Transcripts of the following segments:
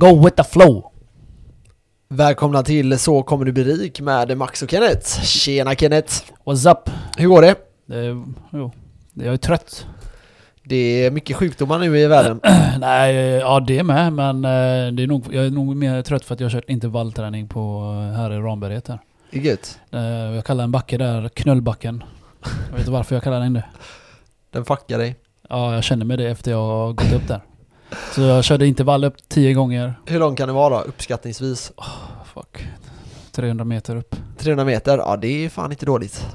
Go with the flow! Välkomna till Så kommer du bli rik med Max och Kenneth. Tjena Kenneth! What's up? Hur går det? Det, jo, jag är trött. Det är mycket sjukdomar nu i världen. Nej, ja det med, men eh, det är nog, jag är nog mer trött för att jag har kört intervallträning på eh, här i Ramberget här. Det är gött. Eh, Jag kallar en backe där Knullbacken. Jag vet inte varför jag kallar den det. Den fuckar dig. Ja, jag känner med det efter jag har gått upp där. Så jag körde intervall upp 10 gånger. Hur lång kan det vara då, uppskattningsvis? Fuck. 300 meter upp. 300 meter? Ja, det är fan inte dåligt.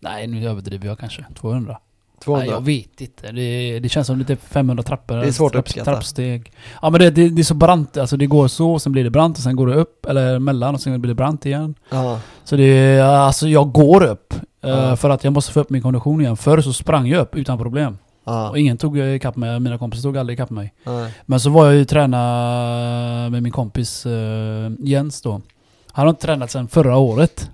Nej, nu överdriver jag kanske. 200. 200? Nej, jag vet inte. Det, det känns som lite 500 trappor. Det är svårt att uppskatta. Trappsteg. Ja men det, det, det är så brant. Alltså det går så, sen blir det brant och sen går det upp. Eller mellan och sen blir det brant igen. Ja. Så det är, alltså jag går upp. eh, Ja. För att jag måste få upp min kondition igen. Förr så sprang jag upp utan problem. Ja. Och ingen tog ikapp mig. Mina kompisar tog aldrig ikapp mig. Nej. Men så var jag ju träna med min kompis eh, Jens då. Han har inte tränat sedan förra året.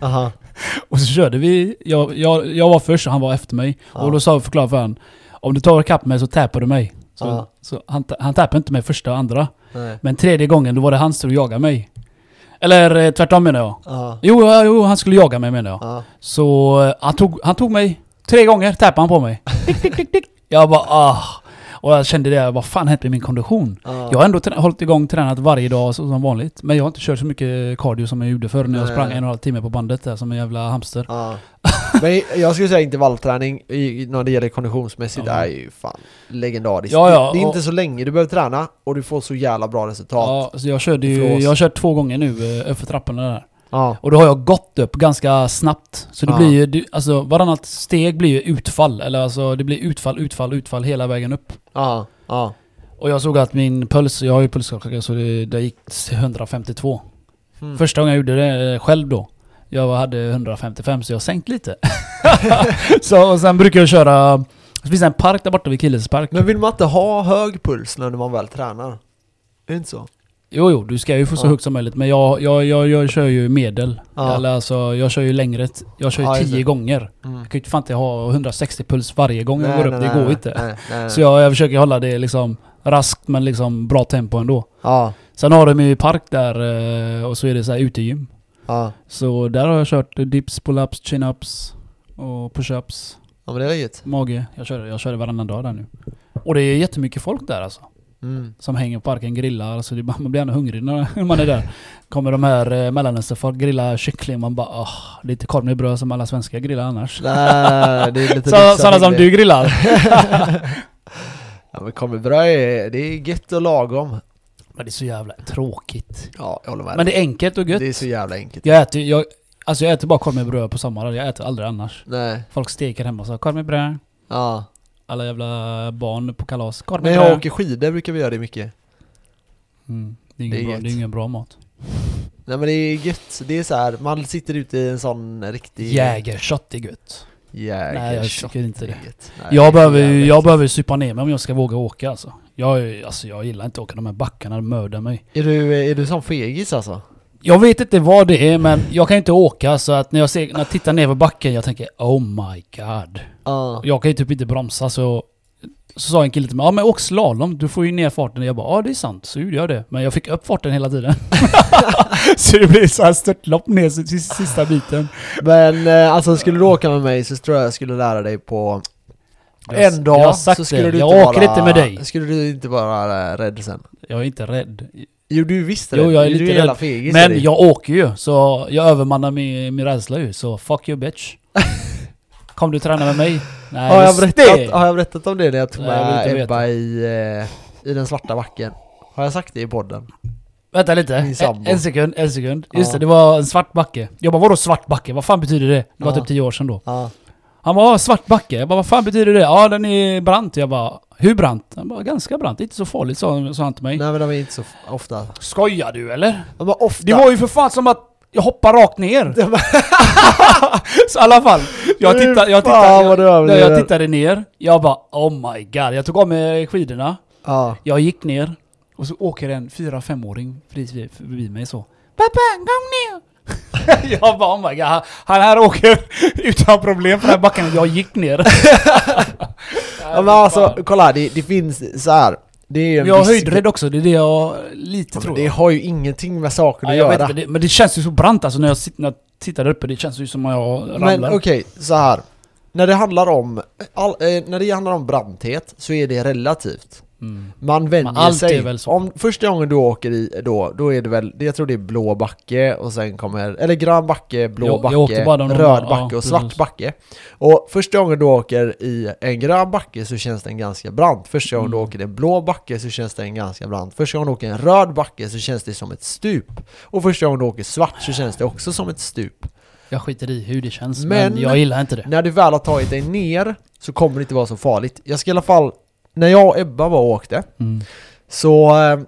Aha. Och så körde vi. Jag, jag, jag var först och han var efter mig. Ja. Och då sa jag förklara för honom. Om du tar ikapp mig så tappar du mig. Så, så han, han tappade inte mig första och andra. Nej. Men tredje gången då var det hans tur att jaga mig. Eller eh, tvärtom menar jag. Ja. Jo, jo, han skulle jaga mig menar jag. Ja. Så eh, han tog, han tog mig tre gånger, tappade han på mig. Tick, tick, tick, tick. Jag bara ah. Och jag kände det, vad fan hände med min kondition? Ja. Jag har ändå hållit igång tränat varje dag så, som vanligt. Men jag har inte kört så mycket cardio som jag gjorde förr när jag sprang en och en halv timme på bandet där som en jävla hamster. Ja. Men jag skulle säga intervallträning i- när det gäller konditionsmässigt Ja. är ju fan legendariskt. Ja, ja, det är inte så länge du behöver träna och du får så jävla bra resultat. Ja, så jag körde ju, jag har kört två gånger nu eh, uppför trapporna där. Ja. Och då har jag gått upp ganska snabbt. Så det Ja. blir ju, det- alltså varannat steg blir ju utfall. Eller alltså det blir utfall, utfall, utfall hela vägen upp. Ja. Ja. Och jag såg att min puls, jag har ju pulsklocka så det, det gick 152. Mm. Första gången jag gjorde det eh, själv då. Jag hade 155 så jag sänkt lite. så och sen brukar jag köra, det finns en park där borta vid Killes park. Men vill man inte ha hög puls när man väl tränar? Är det inte så? Jo, jo, du ska ju få så Ja. högt som möjligt. Men jag, jag, jag, jag kör ju medel. Ja. Eller alltså, jag kör ju längre. Jag kör ju Ja, just 10 det. gånger. Mm. Jag kan ju inte fan inte ha 160 puls varje gång jag går upp. det går inte. Nej, nej, nej. Så jag, jag försöker hålla det liksom raskt men liksom bra tempo ändå. Ja. Sen har de ju park där eh, och så är det så här utegym. Ja. Så där har jag kört dips, pull-ups, chin-ups och push-ups, Ja men det är gött. mage. Jag kör, jag kör det varannan dag där nu. Och det är jättemycket folk där alltså. Mm. Som hänger på parken, grillar. Så det, man blir ändå hungrig när man är där. Kommer de här eh, mellanösternfolk grilla kyckling. Man bara åh, det är inte korv med bröd som alla svenskar grillar annars. Nej, det är lite Så, lyxat sådana som du grillar. Ja men kommelbröd är, det är gött och lagom. Men det är så jävla tråkigt. Ja, jag håller med. Men det är enkelt och gött. det är så jävla enkelt. Jag äter, jag, alltså jag äter bara korv med bröd på sommaren. Jag äter aldrig annars. Nej. Folk steker hemma så korv med bröd. Ja. Alla jävla barn på kalas. Korv När jag åker skidor brukar vi göra det mycket. Mm. Det, är Det är ingen bra, gött. det är ingen bra mat. Nej men det är gött. Det är så här, man sitter ute i en sån riktig... Jägershot är gött. Jäger. Nej, jag tycker inte det. Nej, Jag behöver, jävligt. jag behöver supa ner mig om jag ska våga åka alltså. Jag, alltså, jag gillar inte att åka de här backarna, det mördar mig. Är du, är du som fegis alltså? Jag vet inte vad det är men jag kan inte åka så att när jag, ser, när jag tittar ner på backen jag tänker Oh my god. Ja. Jag kan ju typ inte bromsa så... Så sa en kille till mig, ja men åk slalom, du får ju ner farten. Jag bara, ja det är sant, så gjorde jag det. Men jag fick upp farten hela tiden. så det blev så här störtlopp ner sista, biten. Men eh, alltså skulle du åka med mig så tror jag jag skulle lära dig på Jag en dag jag så skulle det. du Jag åker vara, inte med dig. Skulle du inte vara rädd sen? Jag är inte rädd. Jo du visste Jo, det. jag är du lite är jävla fegis Men jag åker ju, så jag övermannar min, min rädsla ju. Så fuck you bitch. Kom du träna med mig? Nej, har, jag berättat, har jag berättat om det när jag tog jag med inte Ebba i, eh, i den svarta backen? Har jag sagt det i podden? Vänta lite. En, en sekund, en sekund. Just Ja. det, det var en svart backe. Jag bara vadå svart backe? Vad fan betyder det? Det var Ja. typ 10 år sedan då. Ja. Han bara "Ah, svart backe. Jag bara vad fan betyder det? Ja den är brant. Jag bara hur brant? Han bara ganska brant. Inte så farligt sa, sa han till mig. Nej men de är inte så ofta. Skojar du eller? De var ofta. Det var ju för fan som att jag hoppar rakt ner. så i alla fall. Jag tittade, jag tittade, jag, överdriver. jag tittade ner. Jag bara oh my god. Jag tog av mig skidorna. Ja. Jag gick ner. Och så åker en 4-5-åring förbi, förbi mig så. Pappa, kom ner! jag bara oh my god. Han här åker utan problem för den här backen. Jag gick ner. Ja men alltså, kolla det, det finns så här. Det är Jag har viss- höjdrädd också, det är det jag lite Ja, tror Det har ju ingenting med saker Ja, att jag vet, göra. men, det, men det känns ju så brant alltså när jag, sit, när jag tittar där uppe, det känns ju som att jag ramlar. Men okej, så här. När det handlar om, all, eh, när det handlar om branthet så är det relativt. Mm. Man vänjer allt sig. Om första gången du åker i då, då är det väl, jag tror det är blå backe och sen kommer, eller grön backe, blå Jag- jag backe, de- röd ja, backe och svart precis. backe. Och första gången du åker i en grön backe så känns den ganska brant. Första gången du Mm. åker i en blå backe så känns den ganska brant. Första gången du åker i en röd backe så känns det som ett stup. Och första gången du åker svart så känns det också som ett stup. Jag skiter i hur det känns, men, Men- jag gillar inte det. När du väl har tagit dig ner så kommer det inte vara så farligt. Jag ska i alla fall, när jag och Ebba var och åkte Mm. så eh,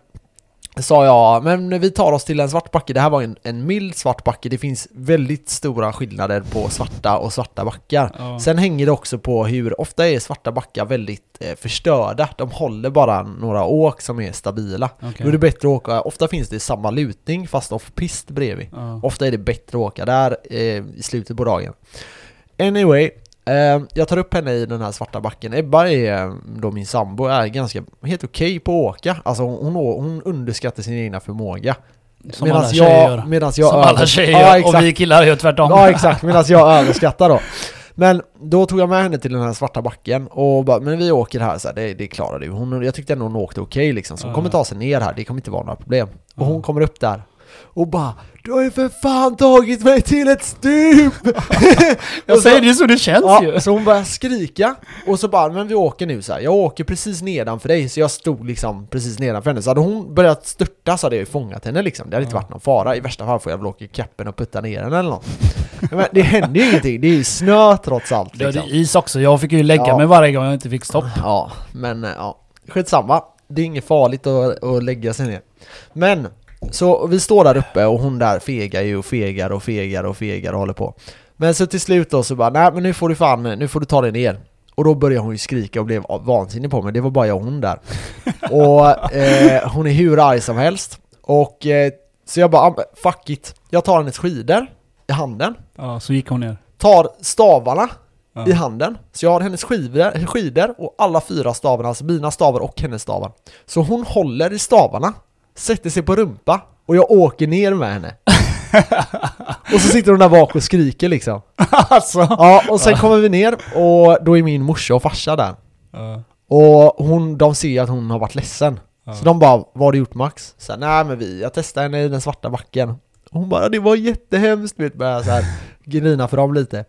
sa jag, men vi tar oss till en svart backe. Det här var en, en mild svart backe. Det finns väldigt stora skillnader på svarta och svarta backar. Ja. Sen hänger det också på hur, ofta är svarta backar väldigt eh, förstörda. De håller bara några åk som är stabila. Okej. Då är det bättre att åka, ofta finns det samma lutning fast off-pist bredvid. Ja. Ofta är det bättre att åka där eh, i slutet på dagen. Anyway, jag tar upp henne i den här svarta backen. Ebba är eh, då min sambo, är ganska helt okej på att åka. Alltså hon, hon, underskattar sin egna förmåga. Som Medans alla tjejer jag, gör. medans jag Som alla tjejer ja, gör, och exakt. vi killar gör tvärtom. Ja exakt, medan jag överskattar då. Men då tog jag med henne till den här svarta backen och bara, men vi åker här så här, det, det klarar du. Hon, jag tyckte ändå hon åkte okej liksom, så hon kommer ta sig ner här, det kommer inte vara några problem. Och hon kommer upp där och bara Du har ju för fan tagit mig till ett stup! Jag så- säger det så det känns ju. Ja, så hon börjar skrika och så bara, men vi åker nu så här. jag åker precis nedanför dig, så jag stod liksom precis nedanför henne. Så hade hon börjat störta så hade jag ju fångat henne liksom, det hade inte Ja. varit någon fara. I värsta fall får jag väl åka i kappen och putta ner henne eller något. Men det händer ju ingenting, det är ju snö trots allt Det liksom. är is också, jag fick ju lägga Ja. mig varje gång jag inte fick stopp. Ja, men ja, skitsamma. Det är inget farligt att, att lägga sig ner. Men, så vi står där uppe och hon där fegar ju och fegar och fegar och fegar och håller på. Men så till slut då så bara, nej men nu får du fan, nu får du ta dig ner. Och då började hon ju skrika och blev vansinnig på mig, det var bara jag och hon där. Och eh, hon är hur arg som helst. Och eh, så jag bara, ah, fuck it. Jag tar hennes skidor i handen, Ja, så gick hon ner. tar stavarna Ja. i handen. Så jag har hennes skidor, skidor och alla fyra stavarna, alltså mina stavar och hennes stavar. Så hon håller i stavarna, sätter sig på rumpa och jag åker ner med henne. och så sitter hon där bak och skriker liksom. alltså. Ja, och sen kommer vi ner och då är min morsa och farsa där. Ja. Och hon, de ser att hon har varit ledsen. Ja. Så de bara, vad har du gjort Max? Så nej men vi, jag testade henne i den svarta backen. Och hon bara, det var jättehemskt, vet börjar så här grina för dem lite.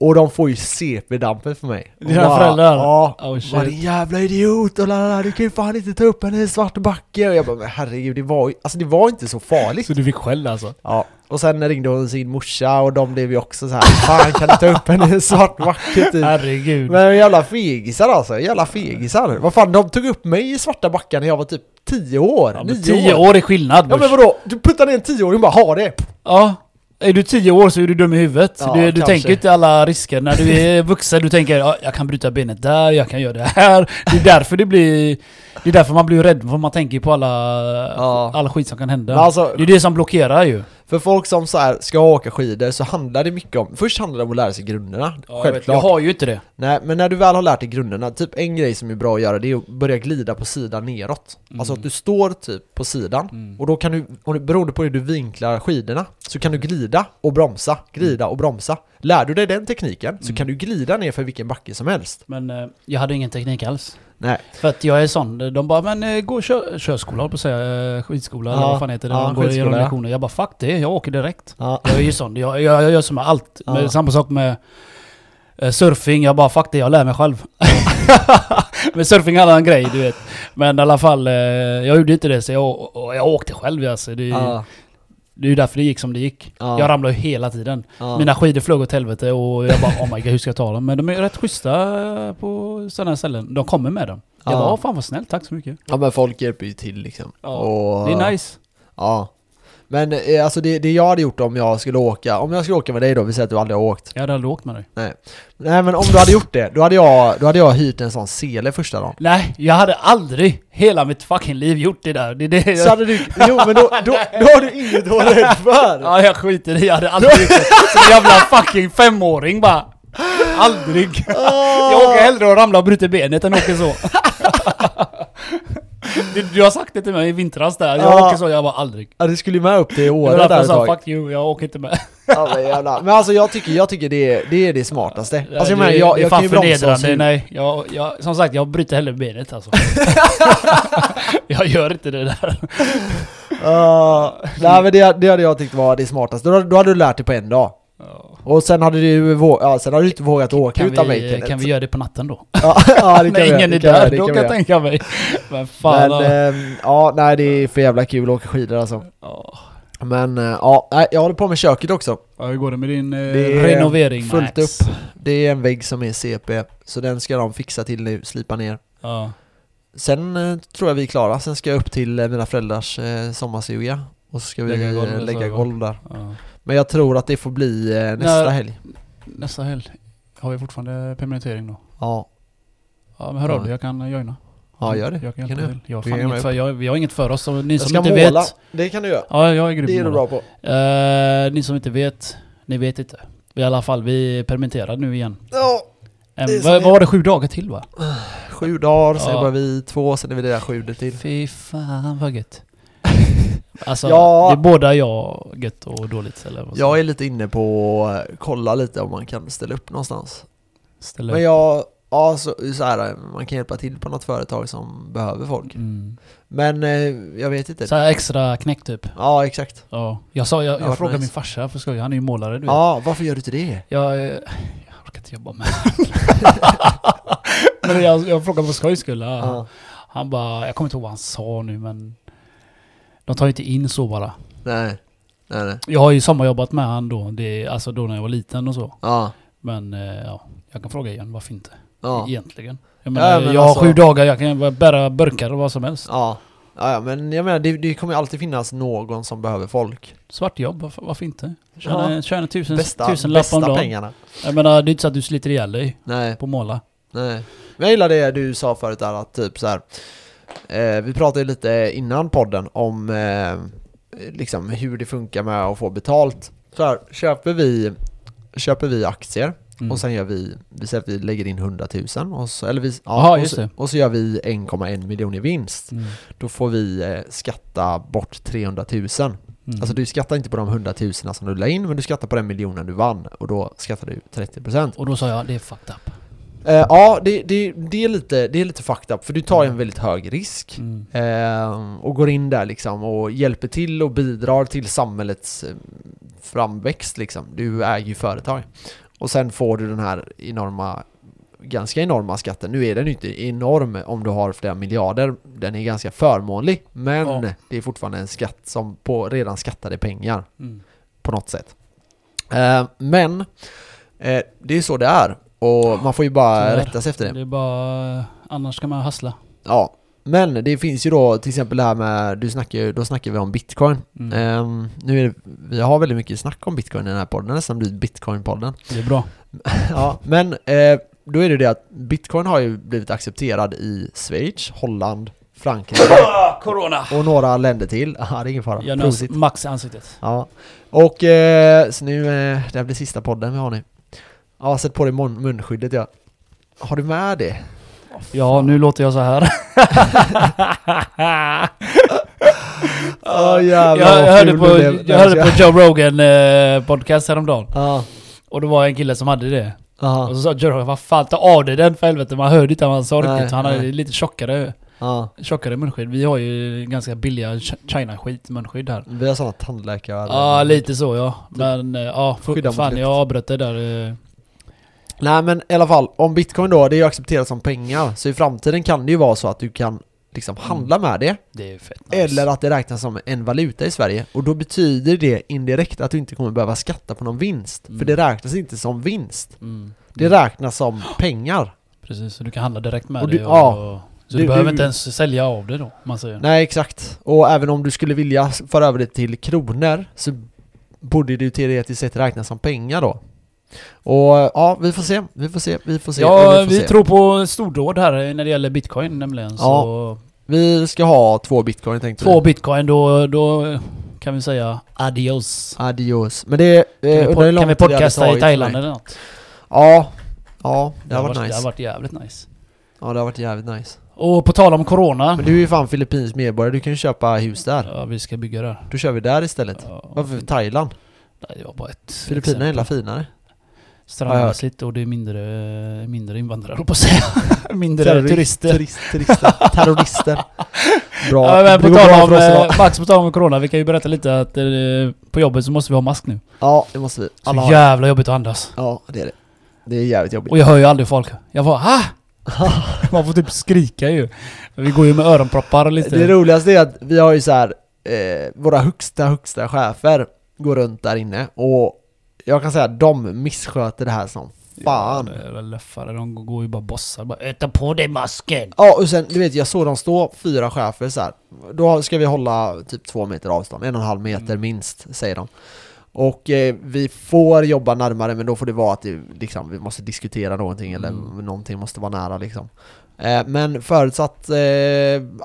Och de får ju CP-dampen för mig. Och Dina bara, föräldrar? Ja. Oh, shit. bara, din jävla idiot och lalala, du kan ju fan inte ta upp henne i en svart backe. Och jag bara, men herregud, det var ju, alltså det var inte så farligt. Så du fick skäll alltså? Ja, och sen ringde hon sin morsa och de blev ju också så här, fan kan du ta upp henne i en svart backe typ. Herregud. Men jävla fegisar alltså, jävla fegisar. Vad fan, de tog upp mig i svarta backar när jag var typ 10 år, Ja, 9 men tio år. år är skillnad Ja men vadå? Du puttar ner en 10-åring bara, ha det! Ja. Är du tio år så är du dum i huvudet. Ja, du du tänker inte alla risker. När du är vuxen, du tänker ja, jag kan bryta benet där, jag kan göra det här. Det är därför det blir... Det är därför man blir rädd, för man tänker på alla, Ja. alla skit som kan hända. Alltså- det är det som blockerar ju. För folk som så här ska åka skidor så handlar det mycket om, först handlar det om att lära sig grunderna, Ja, jag, självklart. jag har ju inte det. Nej, men när du väl har lärt dig grunderna, typ en grej som är bra att göra det är att börja glida på sidan neråt. Mm. Alltså att du står typ på sidan Mm. och då kan du, det- beroende på hur du vinklar skidorna, så kan du glida och bromsa, glida och bromsa. Lär du dig den tekniken så Mm. kan du glida ner för vilken backe som helst. Men eh, jag hade ingen teknik alls. Nej. För att jag är sån, de bara men eh, gå kö körskola på att säga, eh, skidskola eller Ja, vad fan heter det? ja, de går igenom lektioner. Jag bara fuck det, jag åker direkt. Ja. Jag är ju sån, jag, jag, jag gör som med allt. Ja. Samma sak med eh, surfing, jag bara fuck det, jag lär mig själv. men surfing är en annan grej, du vet. Men i alla fall, jag gjorde inte det så jag, jag åkte själv alltså. Det. Det är ju därför det gick som det gick. Ja. Jag ramlade ju hela tiden. Ja. Mina skidor flög åt helvete och jag bara oh my god hur ska jag ta dem? Men de är rätt schyssta på sådana här ställen. De kommer med dem. Jag Ja. bara "Åh, fan vad snällt, tack så mycket. ja men folk hjälper ju till liksom. Ja, och, Det är nice. Ja. Men eh, alltså det, det jag hade gjort om jag skulle åka, om jag skulle åka med dig då, vi säger att du aldrig har åkt. Jag hade aldrig åkt med dig. Nej. Nej men om du hade gjort det, då hade jag, då hade jag hyrt en sån sele första dagen. Nej, jag hade aldrig hela mitt fucking liv gjort det där. Det är det Så jag... hade du, jo men då, då, då har du inget att vara rädd för! Ja, jag skiter i. Jag hade aldrig gjort det. Som jävla fucking femåring bara. Aldrig. Jag åker hellre och ramlar och bryter benet än åker så. Du, du har sagt det till mig i vintras där. Jag Ja. åker så, jag var aldrig. Ja, du skulle ju med upp till Åre där jag sa fuck you, jag åker inte med. Ja, men, jävlar. men alltså jag tycker, jag tycker det, är, det är det smartaste. Alltså jag menar, det, jag, det är jag kan ju bromsa och Nej, jag, jag, som sagt, jag bryter hellre benet alltså. jag gör inte det där. Ja, nej men det, det hade jag tyckt var det smartaste. Då, då hade du lärt dig på en dag. Och sen hade du, ja, sen hade du inte vågat åka Kan utan mig vi, Kenneth. kan vi göra det på natten då? Ja, ja det kan När vi ingen är där, då kan jag tänka mig. Men fan. Men ja. ehm, ja, nej det är för jävla kul att åka skidor alltså. Ja. Men eh, ja, jag håller på med köket också. Ja, hur går det med din eh, Det renovering fullt Max? upp. Det är en vägg som är CP, så den ska de fixa till nu, slipa ner. Ja. Sen eh, tror jag vi är klara, sen ska jag upp till eh, mina föräldrars eh, sommarstuga och så ska vi Lägga golv, eh, lägga golv där. ja. Men jag tror att det får bli eh, nästa När- helg. Nästa helg har vi fortfarande permittering då. Ja, Ja men hör Ja. av dig, jag kan joina. ja gör det. Jag kan Kan hjälpa du? till. Jag fan inget för, jag, vi har inget för oss, ni Jag som inte måla, vet. det kan du göra. Ja, jag är grym Det är du bra på. Eh, ni som inte vet, ni vet inte. I alla fall, vi är permitterade nu igen. Ja, är- vad var det, sju dagar till va? sju dagar, sen Ja. var vi två, sen är vi där sju till. Fy fan vad gött. Alltså, Ja. det är båda jag gött och dåligt eller vad Jag är lite inne på att kolla lite om man kan ställa upp någonstans. ställer Men jag, ja så, så här, man kan hjälpa till på något företag som behöver folk. mm. Men eh, jag vet inte. Så extra knäck typ. Ja, exakt. Ja. Jag, sa, jag, Ja, jag frågade nice. min farsa för skoj, han är ju målare du vet. Ja, varför gör du inte det? Jag, eh, jag orkar inte jobba med Men jag, jag frågade på skojs skull. Ja. Ja. Han bara, jag kommer inte ihåg vad han sa nu men De tar ju inte in så bara. Nej. Nej, nej. Jag har ju sommarjobbat med han då, det, alltså då när jag var liten och så. Ja. Men eh, ja, jag kan fråga igen, varför inte? Ja. Egentligen. Jag menar, men jag har alltså- sju dagar, jag kan bära burkar och vad som helst. Ja. Ja, ja, men jag menar det, det kommer ju alltid finnas någon som behöver folk. Svartjobb, varför, varför inte? Tjäna, Ja. tjäna tusen, Bästa, tusen lapp om bästa dagen. pengarna. Jag menar, det är inte så att du sliter ihjäl dig Nej, på måla. nej. Men jag gillar det du sa förut där att typ så här. Eh, vi pratade lite innan podden om eh, liksom hur det funkar med att få betalt. Så här, köper vi, köper vi aktier Mm. och sen gör vi, vi säger att vi lägger in 100 000 och så, eller vi, Jaha, och, just så, och så gör vi 1,1 miljon i vinst. Mm. Då får vi eh, skatta bort 300 000. Mm. Alltså du skattar inte på de 100 000 som du la in, men du skattar på den miljonen du vann och då skattar du 30%. Och då sa jag, det är fucked up. Eh, ja, det, det, det, är lite, det är lite fucked up, för du tar ju en väldigt hög risk. Mm. Eh, och går in där liksom och hjälper till och bidrar till samhällets eh, framväxt liksom. Du äger ju företag. Och sen får du den här enorma, ganska enorma skatten. Nu är den ju inte enorm om du har flera miljarder. Den är ganska förmånlig. Men Ja. det är fortfarande en skatt som på redan skattade pengar Mm. på något sätt. Eh, men det är så det är. Och man får ju bara Tyvärr. rätta sig efter det. Det är bara, annars ska man hassla. Ja, men det finns ju då till exempel det här med, du snackar, då snackar vi om bitcoin. Mm. Ehm, nu är det, vi har väldigt mycket snack om bitcoin i den här podden, det har nästan blivit bitcoin-podden. Det är bra. ja, men eh, då är det det att bitcoin har ju blivit accepterad i Schweiz, Holland, Frankrike Corona! och några länder till. Ja, det är ingen fara. Jag nös max i ansiktet. Ja, och eh, så nu, eh, det här blir sista podden vi har nu. Ja, sätt på dig mun- munskyddet ja. Har du med det? Ja, nu låter jag så här. Ja jävlar jag, jag, hörde på, jag hörde på Joe Rogan eh, podcast häromdagen. Ja, Och det var en kille som hade det. ja, Och så sa Joe Rogan, vad fan ta av dig den för helvete. Man hörde inte vad han sa riktigt. Han hade nej. lite tjockare, ja. tjockare munskydd. Vi har ju ganska billiga Ch- China-skit munskydd här. Vi har sådana tandläkare. Ja, lite så ja. Men eh, ja, fan jag avbröt det där. eh. Nej men i alla fall, om bitcoin då, det är ju accepterat som pengar. Så i framtiden kan det ju vara så att du kan liksom handla med det. Det är fett nice. Eller att det räknas som en valuta i Sverige. Och då betyder det indirekt att du inte kommer behöva skatta på någon vinst. Mm. För det räknas inte som vinst. Mm. Det räknas som pengar. Precis, så du kan handla direkt med Och det. du- och, ja. så Du- du, behöver du- inte ens sälja av det då, man säger. Nej exakt. Och även om du skulle vilja föra över det till kronor så borde det ju teoretiskt sett räknas som pengar då. Och ja, vi får se, vi får se, vi får se. Ja, vi, får se. tror på stordåd här när det gäller bitcoin nämligen. Så Vi ska ha två bitcoin tänkte två vi. bitcoin, då, då kan vi säga adios. Adios. Men det... Eh, Kan vi, lång kan vi det podcasta i Thailand eller något? Ja. Ja, det Det har varit varit, det nice. har varit jävligt nice. Ja, det har varit jävligt nice. Och på tal om Corona. Men du är ju fan filippinsk medborgare, du kan ju köpa hus där. Ja, vi ska bygga där. Då kör vi där istället. Ja. Varför Thailand? Nej, det var bara ett Filippinerna är hela finare. Strandmässigt och det är mindre, mindre invandrare på att säga. mindre Terrorist- turister. Turist, turister. Terrorister. Bra. Ja, men på tal om, eh, Max, på tal om Corona, vi kan ju berätta lite att eh, på jobbet så måste vi ha mask nu. Ja, det måste vi. Så Alla har- jävla jobbigt att andas. Ja, det är det. Det är jävligt jobbigt. Och jag hör ju aldrig folk. Jag bara ah! Man får typ skrika ju. Vi går ju med öronproppar lite. Det roligaste är att vi har ju så här eh, våra högsta, högsta chefer går runt där inne och jag kan säga att de missköter det här som fan. Ja, det är väl löffare. De går ju bara bossar. Bara äta på dig masken. Ja, och sen du vet jag såg dem stå, fyra chefer så här. Då ska vi hålla typ två meter avstånd, en och en halv meter Mm. minst, säger de. Och eh, vi får jobba närmare men då får det vara att det, liksom, vi måste diskutera någonting eller Mm. någonting måste vara nära liksom. Eh, men förutsatt eh,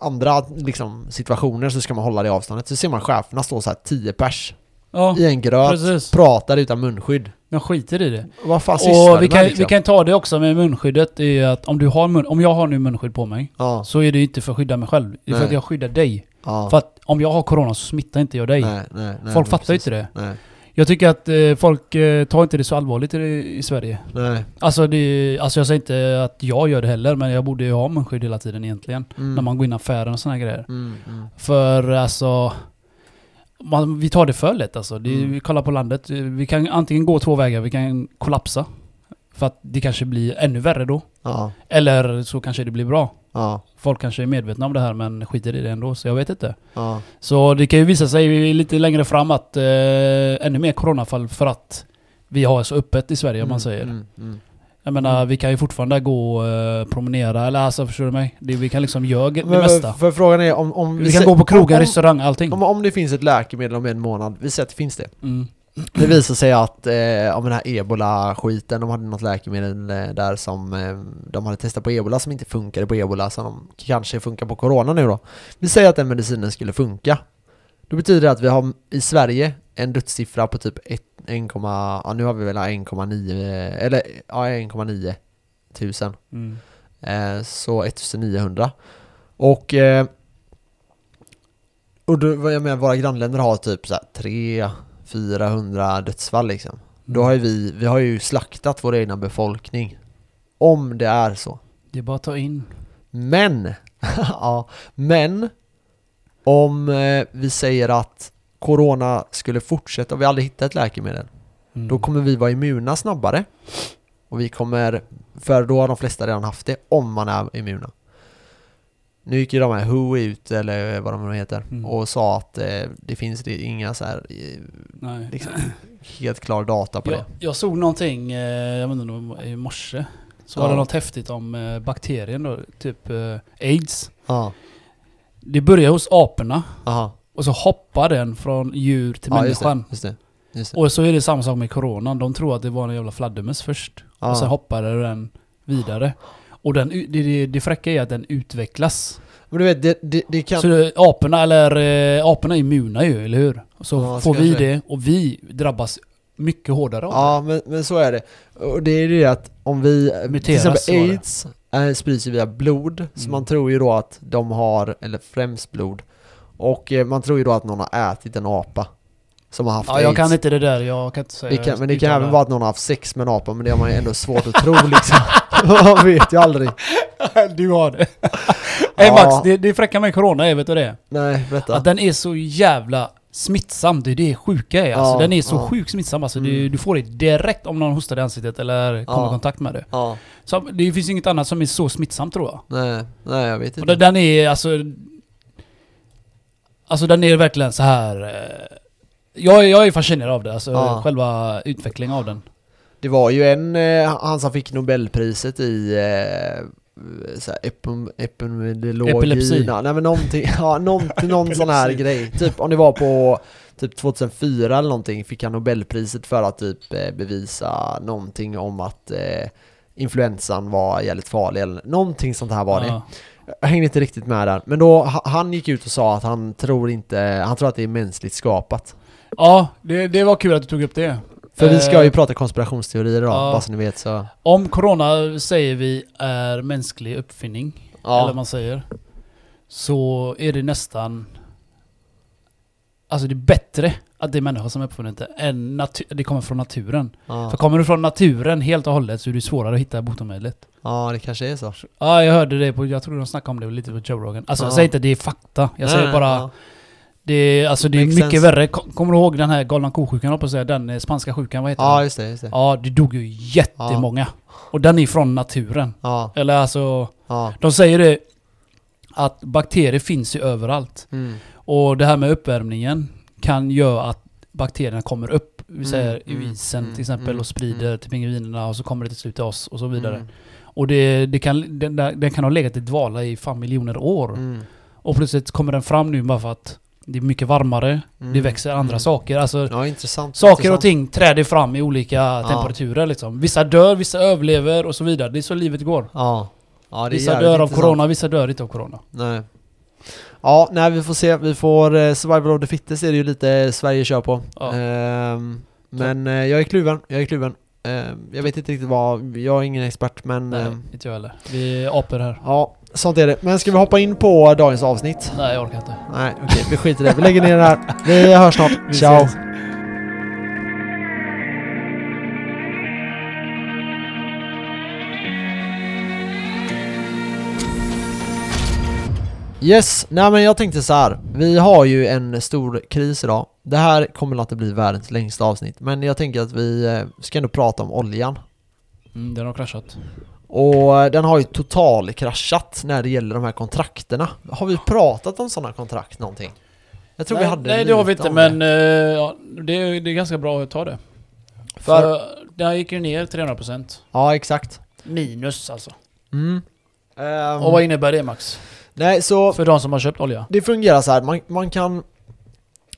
andra liksom, situationer så ska man hålla det avståndet. Så ser man cheferna stå så här 10 pers Ja, i en gröt, precis. pratar utan munskydd. De skiter i det. Vad fan Och vi kan, liksom? vi kan ta det också med munskyddet. Det är att om, du har mun, om jag har nu munskydd på mig Ja, så är det inte för att skydda mig själv. Det är för att jag skyddar dig. ja. För att om jag har corona så smittar inte jag dig. nej, nej, Folk fattar precis. inte det. Jag tycker att eh, folk eh, tar inte det så allvarligt i, i Sverige. nej. Alltså, det, alltså jag säger inte att jag gör det heller, men jag borde ju ha munskydd hela tiden egentligen. Mm. När man går in i affären och här grejer. Mm, mm. För alltså... Man, vi tar det för lätt alltså. Det, Mm. Vi kollar på landet. Vi kan antingen gå två vägar, vi kan kollapsa. För att det kanske blir ännu värre då. Ja, Eller så kanske det blir bra. ja, Folk kanske är medvetna om det här men skiter i det ändå, så jag vet inte. ja. Så det kan ju visa sig lite längre fram att eh, ännu mer coronafall för att vi har så öppet i Sverige om man Mm, säger. Mm, mm. Jag menar, Mm. vi kan ju fortfarande gå och eh, promenera, eller alltså förstår du mig? Det, vi kan liksom göra det Men mesta. För, för frågan är om... om Vi kan sä- gå på krogar, restaurang, allting. om, om det finns ett läkemedel om en månad, vi säger att det finns det. Mm. Det visar sig att eh, om den här ebola-skiten, de hade något läkemedel eh, där som eh, de hade testat på ebola som inte funkade på ebola, så de kanske funkar på corona nu då. Vi säger att den medicinen skulle funka. Då betyder det att vi har i Sverige en dödssiffra på typ 1, 1, ja nu har vi väl 1,9 eller ja 1,9 tusen. Mm. Eh, så 1900. Och, eh, och då, jag menar, våra grannländer har typ så här 3 400 dödsfall liksom. Då har ju vi, vi har ju slaktat vår egna befolkning. Om det är så. Det är bara att ta in. Men, ja, men om eh, vi säger att Corona skulle fortsätta och vi aldrig hittar ett läkemedel. Mm. Då kommer vi vara immuna snabbare. Och vi kommer, för då har de flesta redan haft det, om man är immuna. Nu gick ju de här WHO ut, eller vad de nu heter, Mm. och sa att eh, det finns det inga så här, eh, liksom, helt klar data på Jag, det. jag såg någonting, eh, jag vet inte i morse. Så Ja. var det något häftigt om eh, bakterien då, typ eh, aids. Ja, Det börjar hos aporna aha. Och så hoppar den från djur till Ja, just människan. det, just det. Just det. Och så är det samma sak med coronan. De tror att det var en jävla fladdermöss först. Ja. Och sen hoppade den vidare. Och den, det, det, det fräcka är att den utvecklas. Men du vet, det, det, det kan... Så det, aporna, eller eh, aporna är immuna ju, eller hur? Så Ja, får så vi det och vi drabbas mycket hårdare av. Ja, men, men så är det. Och det är det att om vi... till Muteras exempel var det. aids äh, sprids ju via blod, så Mm. man tror ju då att de har, eller främst blod. Och eh, man tror ju då att någon har ätit en apa. Som har haft Ja, aids. jag kan inte det där, jag kan inte säga det kan, men det kan även vara att någon har haft sex med en apa, men det har man ju ändå svårt att tro liksom. man vet ju aldrig. Du har det. Hej Ja. Max, det, det fräcka med corona är, vet du det? Nej, berätta. Att den är så jävla smittsam, det är det sjuka är. Alltså, Ja, den är så ja. sjukt smittsam. Alltså, Mm. du, du får det direkt om någon hostar i ansiktet eller kommer Ja. i kontakt med det. Ja, Så det finns inget annat som är så smittsamt tror jag. nej, nej jag vet Och inte. den- den är alltså... Alltså den är verkligen så här. eh, Jag, jag är fascinerad av det, alltså Ja. själva utvecklingen av den. Det var ju en, eh, han som fick Nobelpriset i eh, epidemiologi. Epilepsi. Nej men någonting, ja någonting, någon sån här grej. Typ om det var på typ 2004 eller någonting fick han Nobelpriset för att typ bevisa någonting om att eh, influensan var jävligt farlig eller någonting sånt här var det. Ja. Jag hängde inte riktigt med där. Men då, ha- han gick ut och sa att han tror inte, han tror att det är mänskligt skapat. Ja, det, det var kul att du tog upp det. För vi ska ju Eh, prata konspirationsteorier idag, ja. bara så ni vet så. Om corona säger vi är mänsklig uppfinning. Ja. eller vad man säger, så är det nästan... Alltså det är bättre att det är människan som uppfunnit det, natu- det kommer från naturen. Ja. För kommer du från naturen helt och hållet så är det svårare att hitta botemedlet. ja, det kanske är så. Ja, jag hörde det på, jag tror de snackade om det lite på Joe Rogan. Alltså jag Ja. säger inte det är fakta, jag säger Nej, bara ja. det är, alltså det är Makes mycket sense. värre. Kom- Kommer du ihåg den här galna ko-sjukan, på säga, den eh, spanska sjukan, vad heter Ja, den? just det, just det. Ja, det dog ju jättemånga. Och den är från naturen. Ja, Eller alltså, ja. de säger det att bakterier finns ju överallt. Mm. Och det här med uppvärmningen kan göra att bakterierna kommer upp, vi säger i mm, isen mm, till exempel, mm, och sprider mm. till pingvinerna och så kommer det till slut till oss och så vidare. Mm. Och det, det kan, den, den kan ha legat i dvala i fan miljoner år. Mm. Och plötsligt kommer den fram nu bara för att det är mycket varmare, Mm. det växer andra Mm. saker. Alltså Ja, intressant. saker intressant. och ting träder fram i olika temperaturer liksom. Vissa dör, vissa överlever och så vidare. Det är så livet går. Ja. ja Vissa dör av corona, vissa dör inte av corona. Nej. Ja, nej vi får se. Vi får eh, Survival of the Fittest är det ju lite Sverige kör på. Ja. Ehm, men eh, jag är kluven, jag är kluven. Ehm, jag vet inte riktigt vad, jag är ingen expert men Nej, ehm, inte jag heller. Vi är apor här. ja, sånt är det. Men ska vi hoppa in på dagens avsnitt? Nej, jag orkar inte. Nej, okej, vi skiter i det. Vi lägger ner det här. Vi hörs snart. Vi Ciao! ses. Yes, nej men jag tänkte så här. Vi har ju en stor kris idag. Det här kommer att bli världens längsta avsnitt, men jag tänker att vi eh, ska ändå prata om oljan. Mm, den har kraschat. Och eh, den har ju total kraschat när det gäller de här kontrakterna. Har vi pratat om sådana kontrakt någonting? Jag tror nej, vi hade Nej, det har vi inte, men det. eh, ja, det, är, det är ganska bra att ta det. För- För, den gick ju ner 300%. Ja, exakt. Minus alltså. Mm. Ehm, Och vad innebär det Max? Nej, så För de som har köpt olja? det fungerar så här. Man, man kan...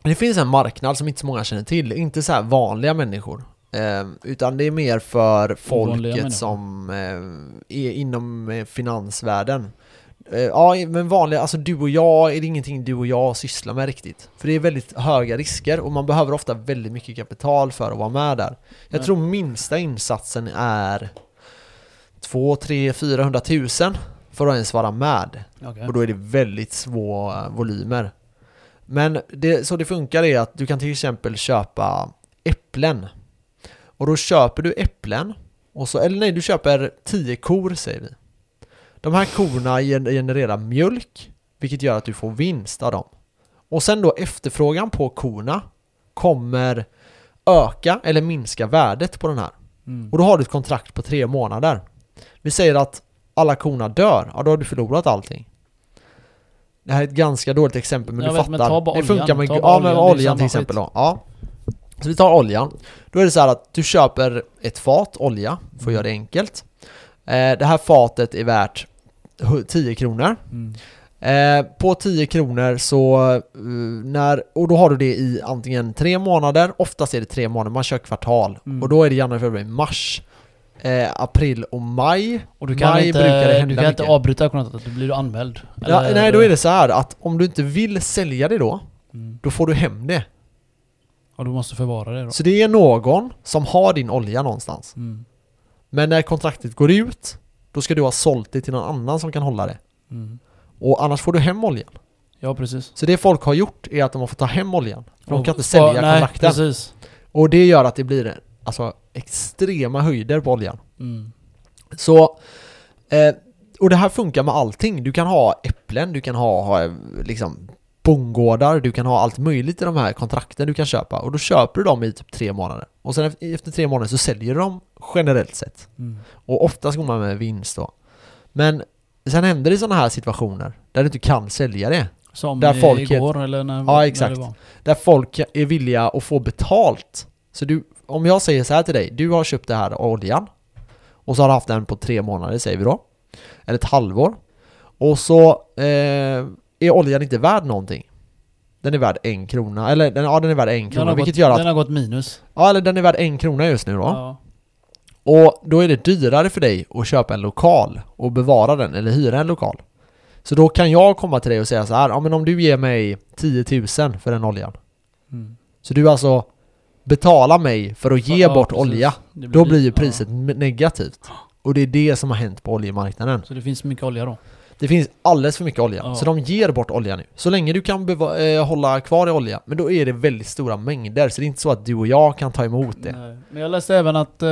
Det finns en marknad som inte så många känner till. Inte så här vanliga människor. Ehm, utan det är mer för folket som eh, är inom eh, finansvärlden. Eh, ja, men vanliga, alltså du och jag är det ingenting du och jag sysslar med riktigt. För det är väldigt höga risker och man behöver ofta väldigt mycket kapital för att vara med där. Jag Nej. tror minsta insatsen är 2, 3, 400 tusen för att ens vara med. Okej. Och då är det väldigt små eh, volymer. Men det, så det funkar är att du kan till exempel köpa äpplen. Och då köper du äpplen, och så, eller nej, du köper 10 kor säger vi. De här korna gen- genererar mjölk, vilket gör att du får vinst av dem. Och sen då efterfrågan på korna kommer öka eller minska värdet på den här. Mm. Och då har du ett kontrakt på tre månader. Vi säger att alla korna dör, ja då har du förlorat allting. Det här är ett ganska dåligt exempel men Jag du vet, men fattar. ta bara det oljan. funkar med, Ta ja, bara med oljan, oljan till exempel skit. då. Ja. Så vi tar oljan. Då är det så här att du köper ett fat olja, för att göra det enkelt. Eh, det här fatet är värt hu- 10 kronor. Mm. Eh, på 10 kronor så, eh, när, och då har du det i antingen tre månader, oftast är det tre månader, man kör kvartal. Mm. Och då är det januari, februari, mars, eh, april och maj. Och du kan Maj inte, brukar det hända du kan inte avbryta kontraktet, då blir du anmäld. Ja, Eller- nej, då är det så här att om du inte vill sälja det då, Mm. då får du hem det. Och du måste förvara det då. Så det är någon som har din olja någonstans. Mm. Men när kontraktet går ut, då ska du ha sålt det till någon annan som kan hålla det. Mm. Och annars får du hem oljan. Ja, precis. Så det folk har gjort är att de har fått ta hem oljan. För de Och kan inte sälja nej, kontrakten. precis. Och det gör att det blir alltså, extrema höjder på oljan. Mm. Så, eh, och det här funkar med allting. Du kan ha äpplen, du kan ha, ha liksom bondgårdar, du kan ha allt möjligt i de här kontrakten du kan köpa. Och då köper du dem i typ tre månader. Och sen efter, tre månader så säljer du dem generellt sett. Mm. Och oftast går man med vinst då. Men sen händer det sådana här situationer där du inte kan sälja det. Som Där folket- igår eller när, Ja, när exakt. det var. Där folk är villiga att få betalt. Så du, om jag säger så här till dig, du har köpt det här oljan och så har du haft den på tre månader säger vi då. Eller ett halvår. Och så eh, är oljan inte värd någonting. Den är värd en krona, eller den, ja den är värd en krona, vilket gått, gör att, den har gått minus. ja eller den är värd en krona just nu då. Ja. Och då är det dyrare för dig att köpa en lokal och bevara den eller hyra en lokal. Så då kan jag komma till dig och säga så här, ja men om du ger mig 10 000 för den oljan. Mm. Så du alltså betalar mig för att ge Ja, bort precis. olja. Det Då blir ju ja. priset m- negativt. Och det är det som har hänt på oljemarknaden. Så det finns mycket olja då? Det finns alldeles för mycket olja, Ja. så de ger bort olja nu. Så länge du kan eh, hålla kvar i olja, men då är det väldigt stora mängder, så det är inte så att du och jag kan ta emot det. Nej. Men jag läste även att eh,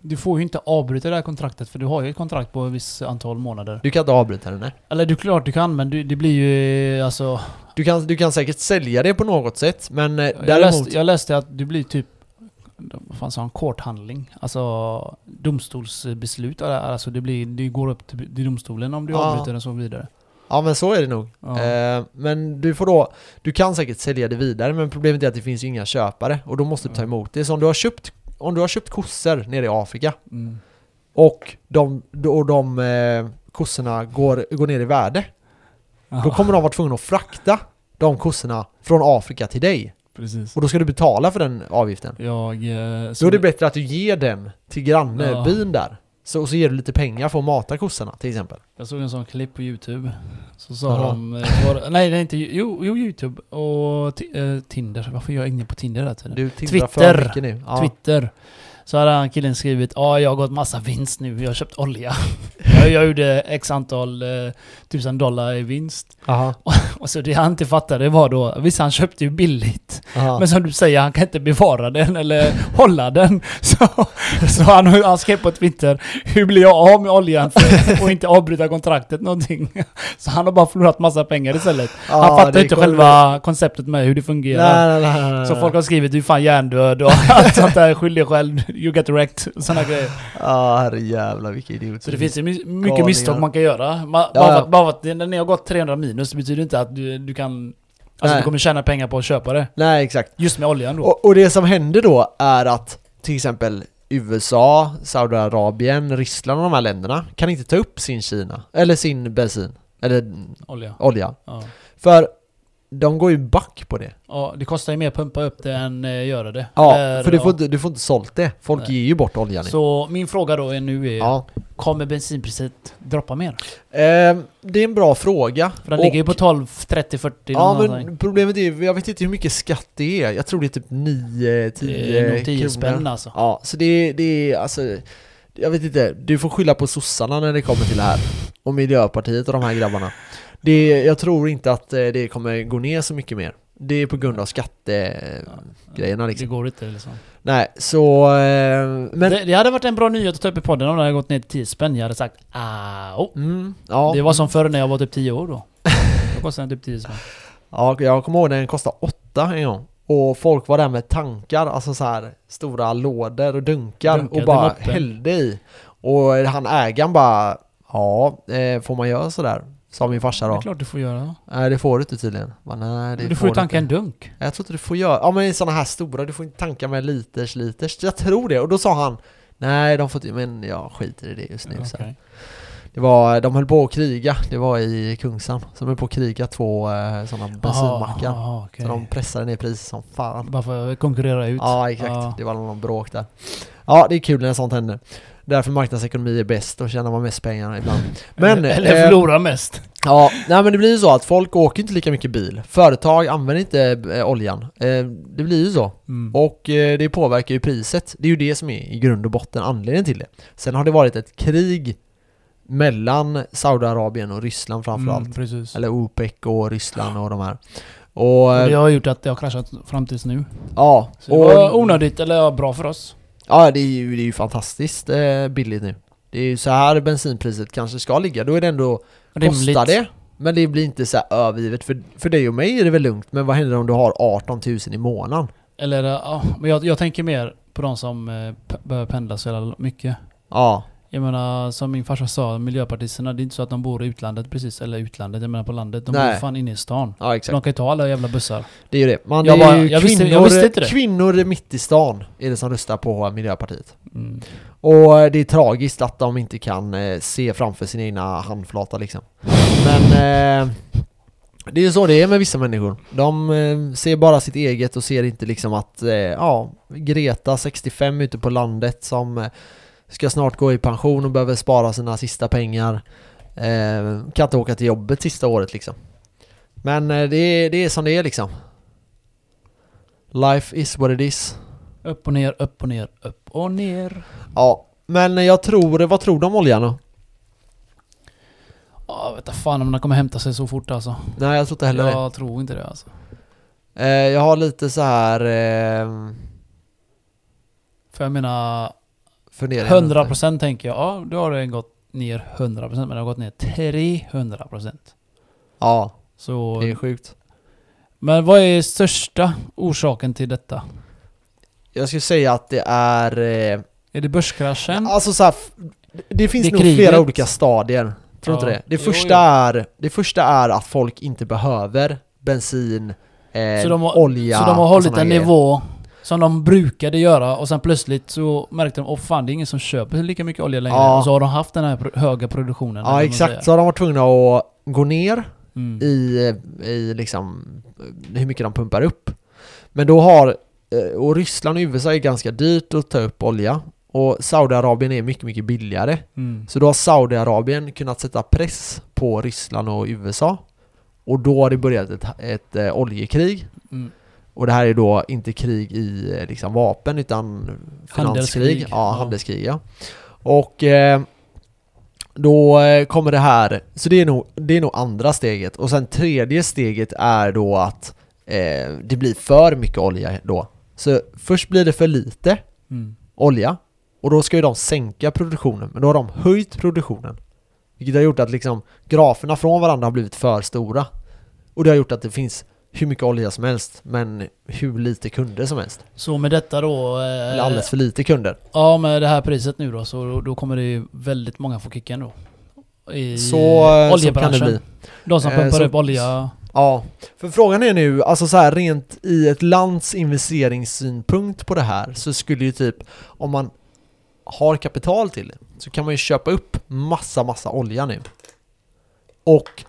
du får ju inte avbryta det här kontraktet för du har ju ett kontrakt på ett visst antal månader. Du kan inte avbryta det, nej. Eller du klart du kan men du, det blir ju alltså... Du kan, du kan säkert sälja det på något sätt, men eh, Jag däremot... läste, jag läste att du blir typ... Vad fan sa han? Korthandling. Alltså domstolsbeslut. Alltså det, blir, det går upp till, domstolen om du Ja. avbryter och så vidare. Ja men så är det nog. Ja. Eh, men du får då, du kan säkert sälja det vidare men problemet är att det finns ju inga köpare och då måste du ta Ja. emot det. Så om du har köpt, om du har köpt kossor nere i Afrika Mm. och de, och de eh, kossorna går, går ner i värde, då Ja, kommer de vara tvungna att frakta de kossorna från Afrika till dig. precis. Och då ska du betala för den avgiften. Jag... eh, Då är det bättre att du ger den till Ja. grannbyn där. Så, så ger du lite pengar för att mata kossorna till exempel. Jag såg en sån klipp på youtube. Så sa Jaha. de... eh, Var, nej det är inte... Jo, jo youtube och ti- eh, Tinder. Varför är jag inne på Tinder hela tiden? Du Twitter. för mycket nu. Ja. Twitter. Så hade han killen skrivit ja jag har gått massa vinst nu, jag har köpt olja. jag, jag gjorde x antal eh, tusen dollar i vinst. Aha. Och så det han inte fattade var då, visst han köpte ju billigt. Aha. Men som du säger, han kan inte bevara den eller hålla den. Så, så han, han skrev på Twitter, hur blir jag av med oljan för, och inte avbryta kontraktet någonting? Så han har bara förlorat massa pengar istället. Han fattar det inte själva konceptet med hur det fungerar. Nej, nej, nej, Så folk har skrivit du är fan hjärndöd och allt sånt där, skyll dig själv, you get wrecked, sådana grejer. Ja, herrejävlar vilka idioter. Så det finns ju my- mycket Galningar. misstag man kan göra. Bara, Ja, för ja. att, bara när ni har gått 300 minus, det betyder inte att du, du kan... Alltså Nej. du kommer tjäna pengar på att köpa det. Nej, exakt. Just med oljan då. Och, och det som händer då är att till exempel USA, Saudiarabien, Ryssland och de här länderna kan inte ta upp sin Kina, eller sin bensin, eller Olja. olja. Ja. För de går ju back på det. ja, det kostar ju mer att pumpa upp det än eh, göra det. Ja, Eller, för du ja. får, inte, du får inte sålt det. Folk Nej. ger ju bort oljan nu. Så min fråga då är nu är, Ja. kommer bensinpriset droppa mer? Ehm, det är en bra fråga. För den Och- ligger ju på 12, 30, 40 Ja någonstans. men problemet är, jag vet inte hur mycket skatt det är. Jag tror det är typ 9, 10 Det är nog 10 kronor. spänn alltså. Ja, så det, det är alltså Jag vet inte, du får skylla på sossarna när det kommer till det här Och Miljöpartiet och de här grabbarna det, Jag tror inte att eh, det kommer gå ner så mycket mer Det är på grund av skattegrejerna Det liksom går inte liksom. Nej, så... eh, Men... det, det hade varit en bra nyhet att ta upp i podden om det hade gått ner till 10 spänn. Jag hade sagt Au. Mm, ja, Det var som förr när jag var typ 10 år då. Då kostade den typ 10 spänn. ja, jag kommer ihåg den kostade 8 en gång Och folk var där med tankar, alltså så här stora lådor och dunkar, Dunkar och bara moppen. hällde i Och han ägaren bara Ja, eh, får man göra sådär? Sa min farsa Det är då klart du får göra. Nej det får du inte tydligen Bara, Nej det Du får ju tanka en dunk. Jag tror inte du får göra, ja men i sådana här stora, du får inte tanka med liters liters Jag tror det, och då sa han Nej de får inte, men jag skiter i det just nu så. Okej. Det var, de höll på att kriga, det var i Kungsan Så de höll på att kriga två eh, sådana bensinmackar Aha, aha, okej. Så de pressade ner priset som fan Bara för att konkurrera ut. Ja exakt, Ja. det var någon bråk där Ja det är kul när sånt händer Därför marknadsekonomi är bäst, då tjänar man mest pengar ibland Men, eller, eller eh, förlora mest. Ja, nej men det blir ju så att folk åker inte lika mycket bil Företag använder inte eh, oljan eh, Det blir ju så Mm. Och eh, det påverkar ju priset Det är ju det som är i grund och botten anledningen till det Sen har det varit ett krig Mellan Saudiarabien och Ryssland framförallt Mm. Eller OPEC och Ryssland och de här Och, Och eh, det har gjort att det har kraschat fram tills nu. ja, Så det var onödigt, eller bra för oss. Ja det är ju, det är ju fantastiskt eh, billigt nu Det är ju så här bensinpriset kanske ska ligga, då är det ändå Rimligt. Kostar det? Men det blir inte så här övergivet, för, för dig och mig är det väl lugnt Men vad händer om du har 18 000 i månaden? Eller ja, men jag, jag tänker mer på de som eh, behöver pendla så jävla mycket. Ja, Jag menar, som min farsa sa, miljöpartisterna, det är inte så att de bor i utlandet precis, eller utlandet, jag menar på landet. De Nej. bor fan inne i stan. ja exakt de kan ju ta alla jävla bussar. Det är ju det. Man, Jag bara- ju jag visste- kvinnor, jag visste inte det. kvinnor mitt i stan är det som röstar på Miljöpartiet. Mm. Och eh, det är tragiskt att de inte kan eh, se framför sin egna handflata liksom. Men eh, det är ju så det är med vissa människor. De eh, ser bara sitt eget och ser inte liksom att, eh, ja, Greta 65 ute på landet som eh, ska snart gå i pension och behöver spara sina sista pengar. Eh, kan inte åka till jobbet sista året liksom. Men eh, det, är, det är som det är liksom. Life is what it is. Upp och ner, upp och ner, upp och ner. Ja, men jag tror, vad tror du om oljan då? Ja, jag vet fan om den kommer hämta sig så fort alltså. Nej jag tror inte heller det. Jag tror inte det alltså. Eh, jag har lite så här eh, För jag menar, funderingar. 100% tänker jag, ja då har den gått ner 100% men den har gått ner 300%. Ja, Så, det är sjukt. men vad är största orsaken till detta? Jag skulle säga att det är... Eh, Är det börskraschen? alltså så här, det finns Det nog kriget. flera olika stadier. Tror Ja. inte det? Det Jo, första, jo. Är, det första är att folk inte behöver bensin, eh, Så de har- olja så de har hållit en grejer. nivå som de brukade göra och sen plötsligt så märkte de åh fan det är ingen som köper lika mycket olja längre. Ja. Och så har de haft den här höga produktionen. Ja exakt, så har de varit tvungna att gå ner Mm. i, i liksom hur mycket de pumpar upp. Men då har, eh, och Ryssland och USA är ganska dyrt att ta upp olja och Saudiarabien är mycket, mycket billigare. Mm. Så då har Saudiarabien kunnat sätta press på Ryssland och USA och då har det börjat ett, ett eh, oljekrig. Mm. Och det här är då inte krig i eh, liksom vapen utan finanskrig. Handelskrig. Ja, handelskrig ja. Och eh, då eh, kommer det här, så det är, nog, det är nog andra steget. Och sen tredje steget är då att eh, det blir för mycket olja då. Så först blir det för lite Mm. olja och då ska ju de sänka produktionen, men då har de höjt produktionen. Vilket har gjort att liksom graferna från varandra har blivit för stora. Och det har gjort att det finns hur mycket olja som helst, men hur lite kunder som helst. Så med detta då... eh, Eller alldeles för lite kunder. Ja med det här priset nu då så då, kommer det ju väldigt många få kicken då. I Så, eh, så oljebranschen. kan det bli. De som Eh, pumpar så- upp olja. Ja, för frågan är nu, alltså så här rent i ett lands investeringssynpunkt på det här så skulle ju typ, om man har kapital till det, så kan man ju köpa upp massa, massa olja nu. Och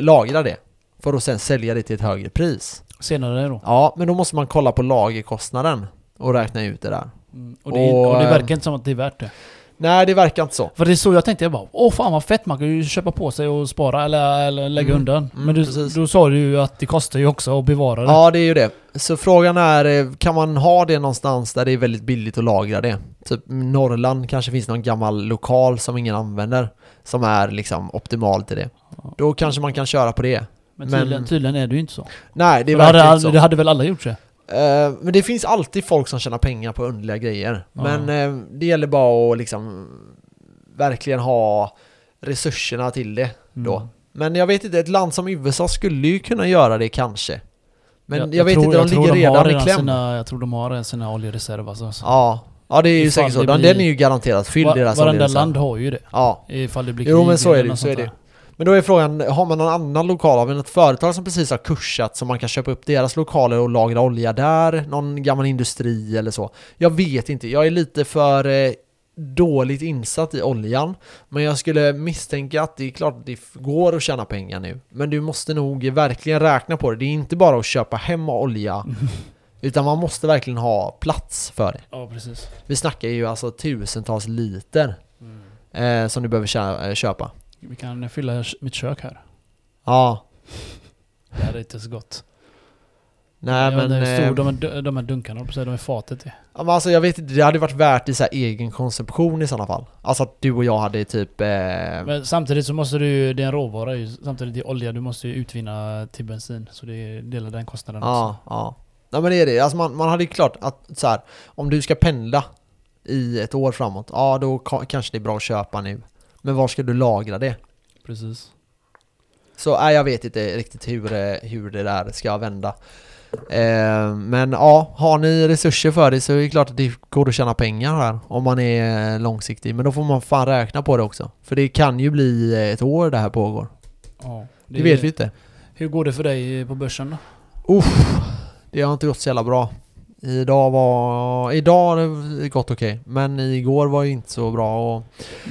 lagra det. För att sen sälja det till ett högre pris. Senare då. Ja, men då måste man kolla på lagerkostnaden och räkna ut det där. Mm. Och, det, Och, och det eh, verkar inte som att det är värt det. Nej, det verkar inte så. För det är så jag tänkte, jag bara åh fan vad fett, man kan ju köpa på sig och spara eller, eller lägga Mm, undan. mm, Men du, då sa du ju att det kostar ju också att bevara det. Ja, det är ju det. Så frågan är, eh, kan man ha det någonstans där det är väldigt billigt att lagra det? Typ Norrland kanske finns någon gammal lokal som ingen använder, som är liksom optimal till det. Då kanske man kan köra på det. Men men- tydligen, tydligen är det ju inte så. Nej, det verkar hade, inte så. det hade väl alla gjort det? Eh, men det finns alltid folk som tjänar pengar på underliga grejer. Ja. Men eh, det gäller bara att liksom verkligen ha resurserna till det då. Mm. Men jag vet inte, ett land som USA skulle ju kunna göra det kanske. Men jag, vet tror- inte, de ligger har redan i kläm. Sina, jag tror de har sina oljereserver alltså. Ja, ja det är ju säkert så. blir- den är ju garanterat fylld Va- deras Varenda oljereserv. land har ju det. Ja, Ifall det blir Jo, krig men så är det, så är det. Men då är frågan, har man någon annan lokal av ett företag som precis har kursat så man kan köpa upp deras lokaler och lagra olja där? Någon gammal industri eller så? Jag vet inte, jag är lite för eh, dåligt insatt i oljan. Men jag skulle misstänka att det är klart att det går att tjäna pengar nu. Men du måste nog verkligen räkna på det. Det är inte bara att köpa hem olja. Utan man måste verkligen ha plats för det. Ja, precis. Vi snackar ju alltså tusentals liter Mm. eh, som du behöver eh, köpa. Vi kan fylla mitt kök här. Ja, Det här är inte så gott. nej vet men... hur stor eh, de, är, de är dunkarna, på de är fatet i. ja, men alltså jag vet inte, det hade varit värt i så egen konsumtion i sådana fall. Alltså att du och jag hade typ... Eh, Men samtidigt så måste du ju, det är en råvara ju, samtidigt det är olja, du måste ju utvinna till bensin. Så det är delar den kostnaden ja, ja. Nej men det är det. Alltså man, man hade ju klart att så här, om du ska pendla i ett år framåt, ja då ka- kanske det är bra att köpa nu. Men var ska du lagra det? Precis. Så nej, jag vet inte riktigt hur, det- hur det där ska vända. Eh, men ja, har ni resurser för det så är det klart att det går att tjäna pengar här om man är långsiktig. Men då får man fan räkna på det också. För det kan ju bli ett år det här pågår. Ja, Det, vet vi inte. Hur går det för dig på börsen då? Uff, det har inte gått så jävla bra. Idag var... Idag har det gått okej. Men igår var ju inte så bra och...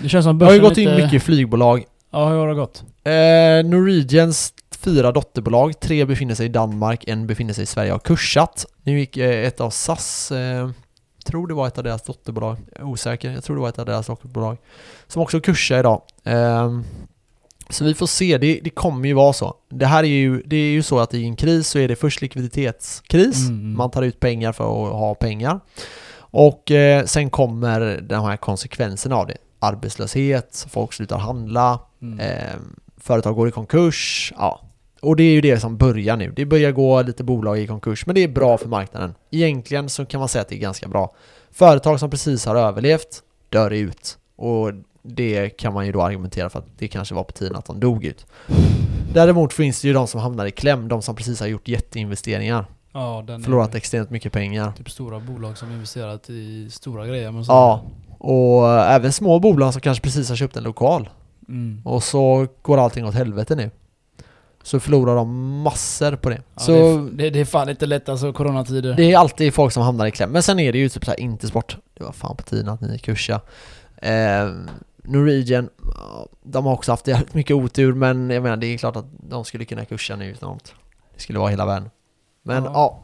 Det känns som Det har ju gått in lite... mycket flygbolag. Ja, hur har det gått? Eh, Norwegians fyra dotterbolag, tre befinner sig i Danmark, en befinner sig i Sverige har kursat. Nu gick eh, ett av SAS, eh, tror det var ett av deras dotterbolag, osäker, jag tror det var ett av deras dotterbolag, som också kursar idag. Så vi får se, det, det kommer ju vara så. Det här är ju, det är ju så att i en kris så är det först likviditetskris, Mm. man tar ut pengar för att ha pengar. Och eh, sen kommer de här konsekvenserna av det. Arbetslöshet, folk slutar handla, Mm. Eh, företag går i konkurs, ja. Och det är ju det som börjar nu. Det börjar gå lite bolag i konkurs, men det är bra för marknaden. Egentligen så kan man säga att det är ganska bra. Företag som precis har överlevt dör ut. Och det kan man ju då argumentera för att det kanske var på tiden att de dog ut. Däremot finns det ju de som hamnar i kläm, de som precis har gjort jätteinvesteringar. Ja, den Förlorat är extremt mycket pengar. typ stora bolag som investerat i stora grejer. Men så Ja, och även små bolag som kanske precis har köpt en lokal. Mm. Och så går allting åt helvete nu. Så förlorar de massor på det. Ja, så det, är, det, är fan inte lätt alltså, coronatider. det är alltid folk som hamnar i kläm. Men sen är det ju typ såhär, inte sport. Det var fan på tiden att ni kursa. Eh, Norwegian, de har också haft jävligt mycket otur men jag menar det är klart att de skulle kunna kursa nu något. Det skulle vara hela världen. Men Ja. ja.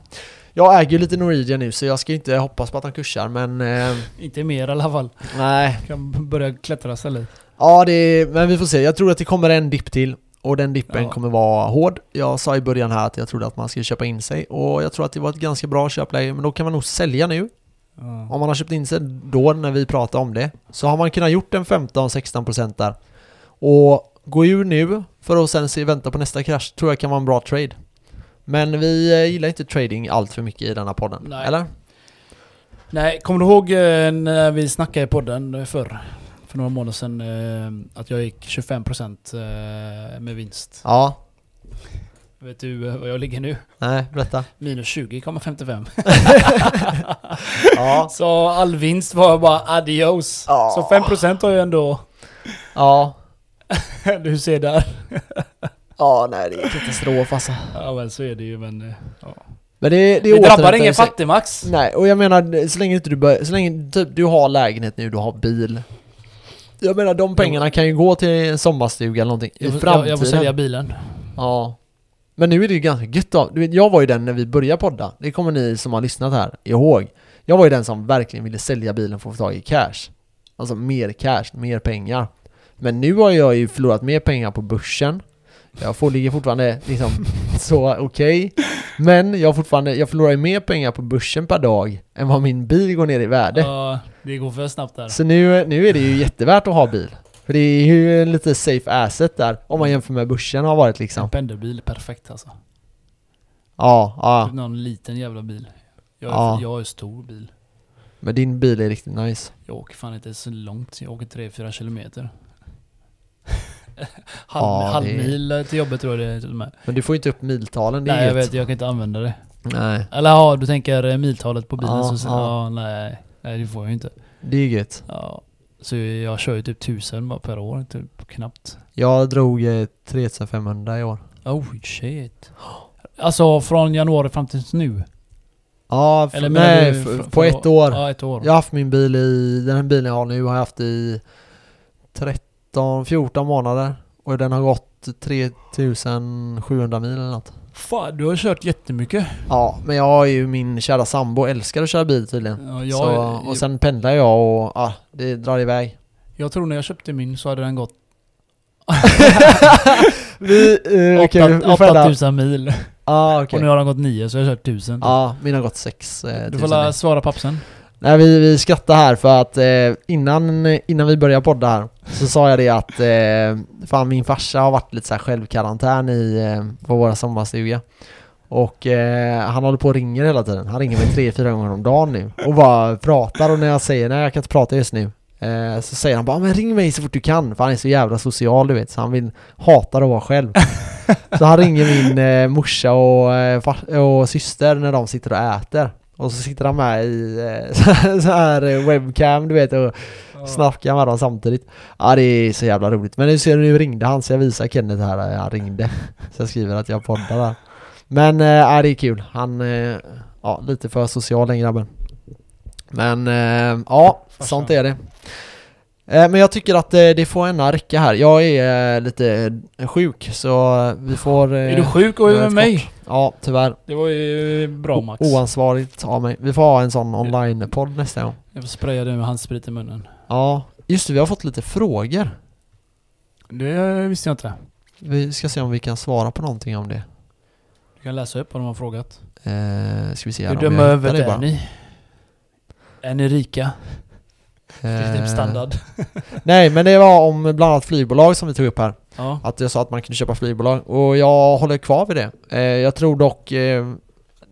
Jag äger ju lite Norwegian nu så jag ska inte hoppas på att de kursar men eh, Inte mer i alla fall. nej. Kan börja klättra istället. Ja, det är, men vi får se. Jag tror att det kommer en dipp till. Och den dippen Ja. kommer vara hård. Jag sa i början här att jag trodde att man skulle köpa in sig. Och jag tror att det var ett ganska bra köpläge. Men då kan man nog sälja nu. Ja. Om man har köpt in sig då när vi pratade om det. Så har man kunnat gjort en 15-16% där. Och gå ur nu för att sen se, vänta på nästa krasch tror jag kan vara en bra trade. Men vi eh, gillar inte trading allt för mycket i denna podden. Nej. Eller? Nej, kommer du ihåg eh, när vi snackade i podden eh, förr? För några månader sedan att jag gick 25% eh, med vinst. Ja. Vet du eh, vad jag ligger nu? Nej, berätta. Minus 20,55. Ja. Så all vinst var bara adios. Ja. Så 5% har jag ändå... Ja. du ser där. Ja, nej det är katastrof alltså. Ja men så är det ju men... eh, Ja. Men det, det, Det drabbar ingen fattigmax. Nej, och jag menar så länge inte du bör, så länge typ, du har lägenhet nu, du har bil. Jag menar de pengarna kan ju gå till en sommarstuga eller någonting i Jag framtiden. jag, jag får sälja bilen. Ja. Men nu är det ju ganska gött då. Du vet, jag var ju den när vi började podda. Det kommer ni som har lyssnat här ihåg. Jag var ju den som verkligen ville sälja bilen för att få tag i cash. Alltså mer cash, mer pengar. Men nu har jag ju förlorat mer pengar på börsen. Jag får, ligger fortfarande liksom så okej. Men jag, fortfarande, jag förlorar ju mer pengar på börsen per dag än vad min bil går ner i värde. Ja, det går för snabbt där. Så nu, nu är det ju jättevärt att ha bil. För det är ju en lite safe asset där, om man jämför med börsen har varit liksom. En pendelbil är perfekt alltså. Ja, ja. Någon liten jävla bil. Jag, Ja. är, jag har ju stor bil. Men din bil är riktigt nice. Jag åker fan inte så långt. Jag åker 3-4 kilometer. halv, Ja, det- halv mil till jobbet tror jag det är till och med. Men du får ju inte upp miltalen, det är Nej jag vet, jag kan inte använda det. Nej, Eller ja, du tänker eh, miltalet på bilen Ja, så ja. ja. nej, nej det får jag ju inte. det är gött. Ja. Så jag kör ju typ tusen bara per år, typ knappt. Jag drog eh, 3500 i år. Oh shit. Alltså från januari fram till nu? Ja, Eller nej, du på ett år. Ja, ett år. Jag har haft min bil i, den här bilen jag har nu har jag haft i 13-14 månader. Och den har gått 3700 mil eller något. Fan, du har kört jättemycket. Ja, men jag har ju min kära sambo älskar att köra bil tydligen. Ja, jag, så, och sen pendlar jag och ja, det drar iväg. jag tror när jag köpte min så hade den gått Vi, eh, vi får 8000 mil. Ja, Och okej. nu har den gått 9 så jag har kört 1000. Ja, min har gått 6 eh, du får la svara pappsen. Nej, vi, vi skrattar här för att eh, innan, innan vi började podda här så sa jag det att eh, fan min farsa har varit lite så här självkarantän i, eh, på våra sommarstuga. Och eh, han håller på och ringer hela tiden. Han ringer mig tre, fyra gånger om dagen nu och bara pratar och när jag säger nej jag kan inte prata just nu eh, så säger han bara men ring mig så fort du kan för han är så jävla social du vet så han vill hatar att vara själv. så han ringer min eh, morsa och, eh, och syster när de sitter och äter. Och så sitter han med i eh, så här eh, webcam du vet och snackar med dem samtidigt. Ja det är så jävla roligt. Men nu ser du, nu ringde han så jag visar Kenneth här, eh, han ringde. Så jag skriver att jag poddar där. Men ja, det är kul. Han, ja lite för social den grabben. Men ja, Farsan. sånt är det. Eh, Men jag tycker att eh, det får ena räcka här. Jag är eh, lite sjuk så vi får... Är du sjuk och är med mig? Ja, tyvärr. Det var ju bra Max. Oansvarigt av mig. Vi får ha en sån online-podd nästa gång. Jag får spraya dig med handsprit i munnen. Ja, just det, vi har fått lite frågor. Det visste jag inte. Vi ska se om vi kan svara på någonting om det. Du kan läsa upp vad de har frågat. Eh, ska vi se här Hur hittar över är ni? Är ni rika? Det är typ standard. Nej, men det var om bland annat flygbolag som vi tog upp här. Ja. Att jag sa att man kunde köpa flygbolag och jag håller kvar vid det. Eh, jag tror dock eh,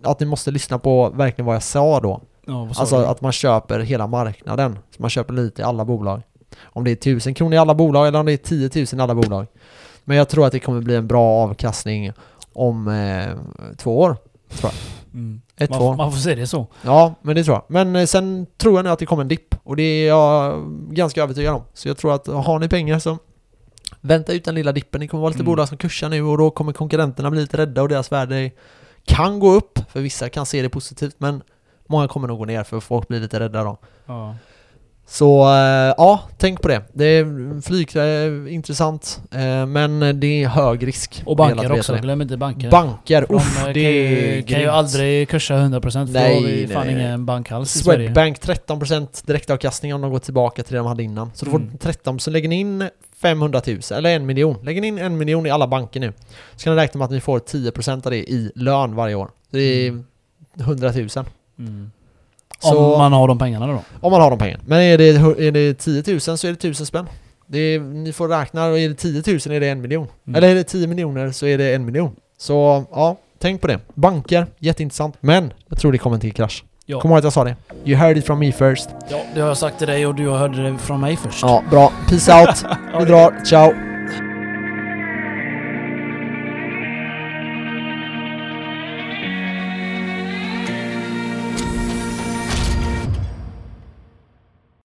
att ni måste lyssna på verkligen vad jag sa då. Ja, sa Alltså du? att man köper hela marknaden. Så man köper lite i alla bolag. Om det är 1000 kronor i alla bolag eller om det är 10 000 i alla bolag. Men jag tror att det kommer bli en bra avkastning om eh, två år. Mm. Ett, Man, två år. man får se det så. Ja, men det tror jag. Men eh, sen tror jag nu att det kommer en dipp. Och det är jag ganska övertygad om. Så jag tror att har ni pengar så vänta ut den lilla dippen. Det kommer vara lite Mm. bolag som kursar nu och då kommer konkurrenterna bli lite rädda och deras värde kan gå upp. För vissa kan se det positivt men många kommer nog gå ner för folk blir lite rädda då. Ja. Så eh, ja, tänk på det. Det är flyg är intressant eh, men det är hög risk. Och Det banker också, det. glöm inte banker. Banker, De uff, eh, det kan, är kan ju aldrig kursa 100% för Nej, då har vi fan nej. ingen bank alls. Swedbank 13% direktavkastning om de går tillbaka till det de hade innan. Så du får Mm. 13, så lägger ni in 500 000, eller en miljon. Lägger ni in en miljon i alla banker nu. Så kan ni räkna med att ni får 10% av det i lön varje år. Det är Mm. 100 000. Mm. Så- Om man har de pengarna då. Om man har de pengarna. Men är det, är det 10 000 så är det 1000 spänn. Det är, ni får räkna, och är det 10 000 är det en miljon. Mm. Eller är det 10 miljoner så är det en miljon. Så ja, tänk på det. Banker, jätteintressant. Men jag tror det kommer till krasch. Ja. Kom ihåg att jag sa det. You heard it from me first. Ja, det har jag sagt till dig och du hörde det från mig först. Ja, bra. Peace out. Vi drar. Ciao.